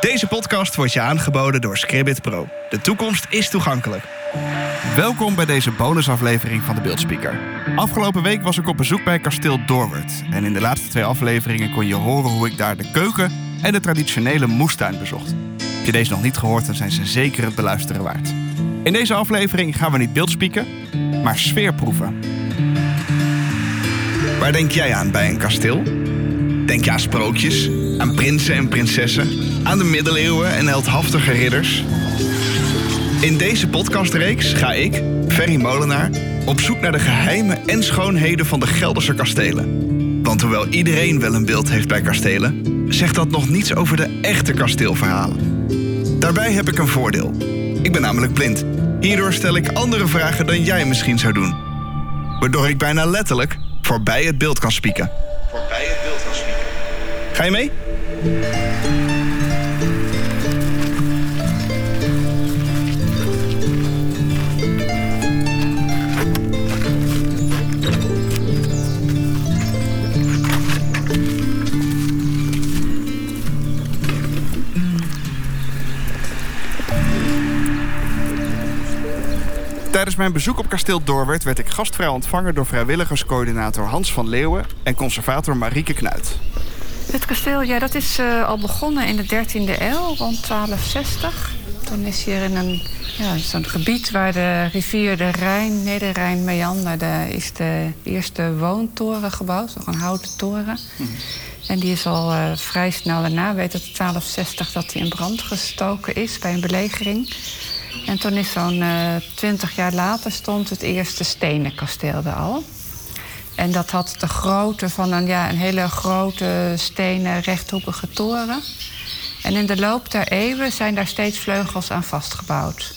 Deze podcast wordt je aangeboden door Scribbit Pro. De toekomst is toegankelijk. Welkom bij deze bonusaflevering van de Beeldspeaker. Afgelopen week was ik op bezoek bij kasteel Doorwerd. En in de laatste twee afleveringen kon je horen hoe ik daar de keuken en de traditionele moestuin bezocht. Heb je deze nog niet gehoord, dan zijn ze zeker het beluisteren waard. In deze aflevering gaan we niet beeldspieken, maar sfeerproeven. Waar denk jij aan bij een kasteel? Denk je aan sprookjes, aan prinsen en prinsessen, aan de middeleeuwen en heldhaftige ridders? In deze podcastreeks ga ik, Ferry Molenaar, op zoek naar de geheimen en schoonheden van de Gelderse kastelen. Want hoewel iedereen wel een beeld heeft bij kastelen, zegt dat nog niets over de echte kasteelverhalen. Daarbij heb ik een voordeel. Ik ben namelijk blind. Hierdoor stel ik andere vragen dan jij misschien zou doen. Waardoor ik bijna letterlijk voorbij het beeld kan spieken. Ga je mee? Tijdens mijn bezoek op kasteel Doorwerd werd ik gastvrij ontvangen door vrijwilligerscoördinator Hans van Leeuwen en conservator Marieke Knuit. Het kasteel, ja, dat is uh, al begonnen in de 13e eeuw, rond 1260. Toen is hier in een ja, zo'n gebied waar de rivier de Rijn, Nederrijn meanderde, is de eerste woontoren gebouwd, nog een houten toren. En die is al uh, vrij snel daarna, weet het 1260, dat die in brand gestoken is bij een belegering. En toen is zo'n twintig jaar later stond het eerste stenen kasteel er al. En dat had de grootte van een, ja, een hele grote stenen rechthoekige toren. En in de loop der eeuwen zijn daar steeds vleugels aan vastgebouwd.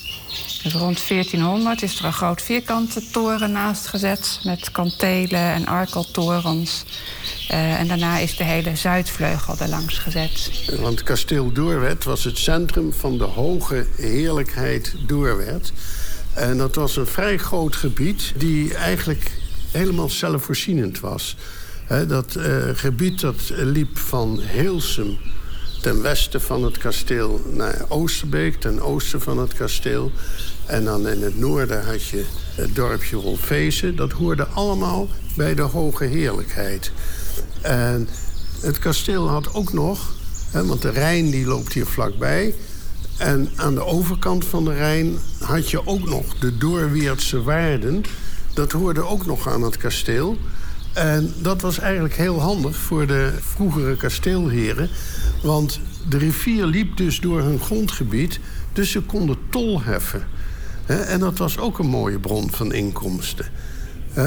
Dus rond 1400 is er een groot vierkante toren naast gezet... met kantelen en arkeltorens. Uh, en daarna is de hele zuidvleugel er langs gezet. Want kasteel Doorwerd was het centrum van de hoge heerlijkheid Doorwerd. En dat was een vrij groot gebied die eigenlijk helemaal zelfvoorzienend was. Dat uh, gebied dat liep van Heelsum ten westen van het kasteel naar Oosterbeek, ten oosten van het kasteel. En dan in het noorden had je het dorpje Rolfezen. Dat hoorde allemaal bij de hoge heerlijkheid. En het kasteel had ook nog, want de Rijn die loopt hier vlakbij. En aan de overkant van de Rijn had je ook nog de Doorweerdse waarden. Dat hoorde ook nog aan het kasteel. En dat was eigenlijk heel handig voor de vroegere kasteelheren. Want de rivier liep dus door hun grondgebied, dus ze konden tol heffen. En dat was ook een mooie bron van inkomsten.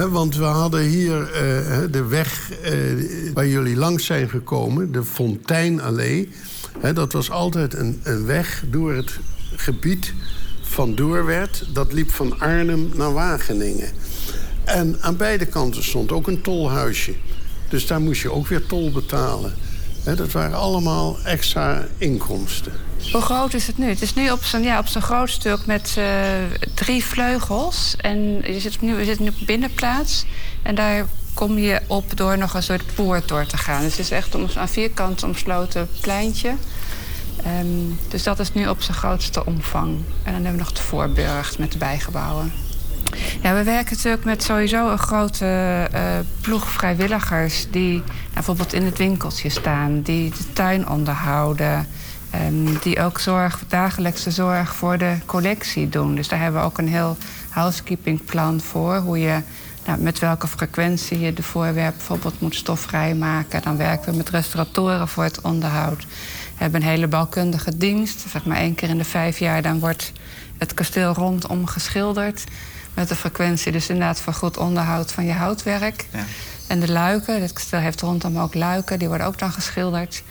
want we hadden hier uh, de weg uh, waar jullie langs zijn gekomen, de Fonteinallee. dat was altijd een, weg door het gebied van Doorwerd. Dat liep van Arnhem naar Wageningen. En aan beide kanten stond ook een tolhuisje. Dus daar moest je ook weer tol betalen. dat waren allemaal extra inkomsten. Hoe groot is het nu? Het is nu op zo'n ja, op groot stuk met uh, drie vleugels. En je zit nu, we zitten nu op binnenplaats. En daar kom je op door nog een soort poort door te gaan. Dus het is echt om, een vierkant omsloten pleintje. Um, dus dat is nu op zijn grootste omvang. En dan hebben we nog de Voorburg met de bijgebouwen. Ja, we werken natuurlijk met sowieso een grote uh, ploeg vrijwilligers... die bijvoorbeeld in het winkeltje staan, die de tuin onderhouden... Um, die ook zorg, dagelijkse zorg voor de collectie doen. Dus daar hebben we ook een heel housekeepingplan voor. Hoe je, nou, met welke frequentie je de voorwerp bijvoorbeeld moet stofvrij maken. Dan werken we met restauratoren voor het onderhoud. We hebben een hele bouwkundige dienst. Zeg maar één keer in de vijf jaar dan wordt het kasteel rondom geschilderd. Met de frequentie dus inderdaad voor goed onderhoud van je houtwerk. Ja. En de luiken, het kasteel heeft rondom ook luiken, die worden ook dan geschilderd.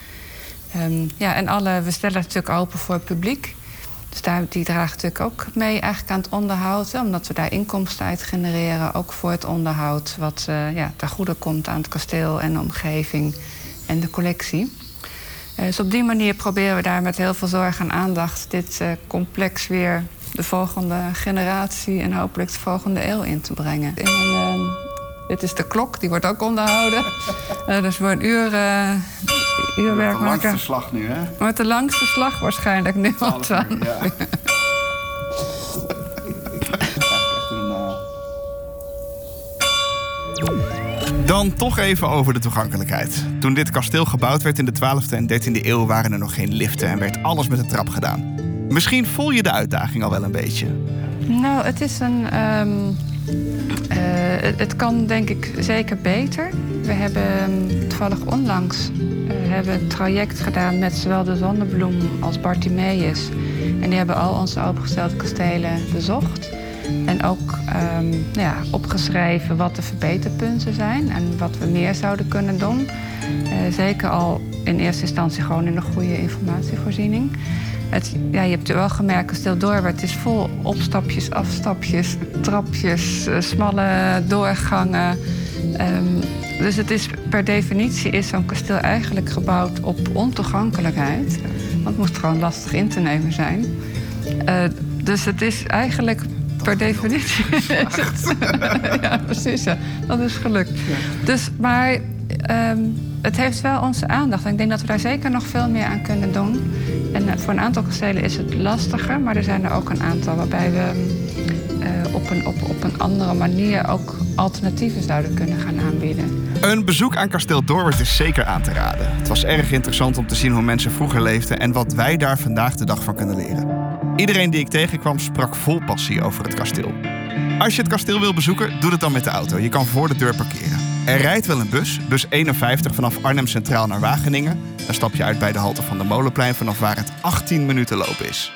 Um, ja, en alle, we stellen het natuurlijk open voor het publiek. Dus daar, die dragen natuurlijk ook mee eigenlijk aan het onderhoud. Omdat we daar inkomsten uit genereren. Ook voor het onderhoud. Wat uh, ja, ten goede komt aan het kasteel en de omgeving en de collectie. Uh, dus op die manier proberen we daar met heel veel zorg en aandacht... dit uh, complex weer de volgende generatie en hopelijk de volgende eeuw in te brengen. In een, Dit is de klok, die wordt ook onderhouden. Uh, dus voor een uur, uh, uurwerk maken. De langste slag nu, hè? Wordt de langste slag waarschijnlijk nu. Want ja. Dan toch even over de toegankelijkheid. Toen dit kasteel gebouwd werd in de 12e en 13e eeuw waren er nog geen liften en werd alles met een trap gedaan. Misschien voel je de uitdaging al wel een beetje. Nou, het is een. Ehm, eh, het, kan denk ik zeker beter. We hebben um, toevallig onlangs uh, hebben een traject gedaan met zowel de Zonnebloem als Bartimeus. En die hebben al onze opengestelde kastelen bezocht. En ook nou ja, opgeschreven wat de verbeterpunten zijn en wat we meer zouden kunnen doen. Uh, zeker al in eerste instantie gewoon in een goede informatievoorziening. Het, ja, je hebt wel gemerkt, Kasteel Doorwerth het is vol opstapjes, afstapjes, trapjes, uh, smalle doorgangen. Um, dus het is per definitie is zo'n kasteel eigenlijk gebouwd op ontoegankelijkheid. Want het moest gewoon lastig in te nemen zijn. Uh, dus het is eigenlijk per definitie. ja, precies. Ja. Dat is gelukt. Dus, maar um, het heeft wel onze aandacht. En ik denk dat we daar zeker nog veel meer aan kunnen doen. En uh, voor een aantal kastelen is het lastiger, maar er zijn er ook een aantal waarbij we uh, op, een, op, op een andere manier ook alternatieven zouden kunnen gaan aanbieden. Een bezoek aan kasteel Dorwert is zeker aan te raden. Het was erg interessant om te zien hoe mensen vroeger leefden en wat wij daar vandaag de dag van kunnen leren. Iedereen die ik tegenkwam sprak vol passie over het kasteel. Als je het kasteel wil bezoeken, doe het dan met de auto. Je kan voor de deur parkeren. Er rijdt wel een bus, bus 51 vanaf Arnhem Centraal naar Wageningen. Dan stap je uit bij de halte van de Molenplein vanaf waar het 18 minuten lopen is.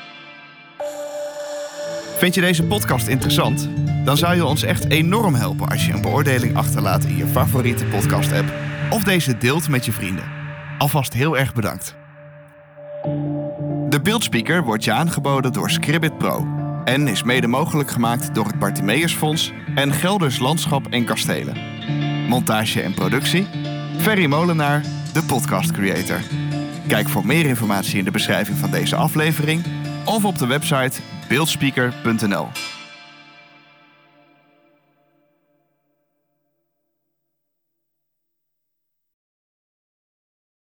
Vind je deze podcast interessant? Dan zou je ons echt enorm helpen als je een beoordeling achterlaat in je favoriete podcast-app of deze deelt met je vrienden. Alvast heel erg bedankt. De beeldspeaker wordt je aangeboden door Scribbit Pro en is mede mogelijk gemaakt door het Bartimeusfonds en Gelders Landschap en Kastelen. Montage en productie Ferry Molenaar, de podcast creator. Kijk voor meer informatie in de beschrijving van deze aflevering of op de website beeldspeaker.nl.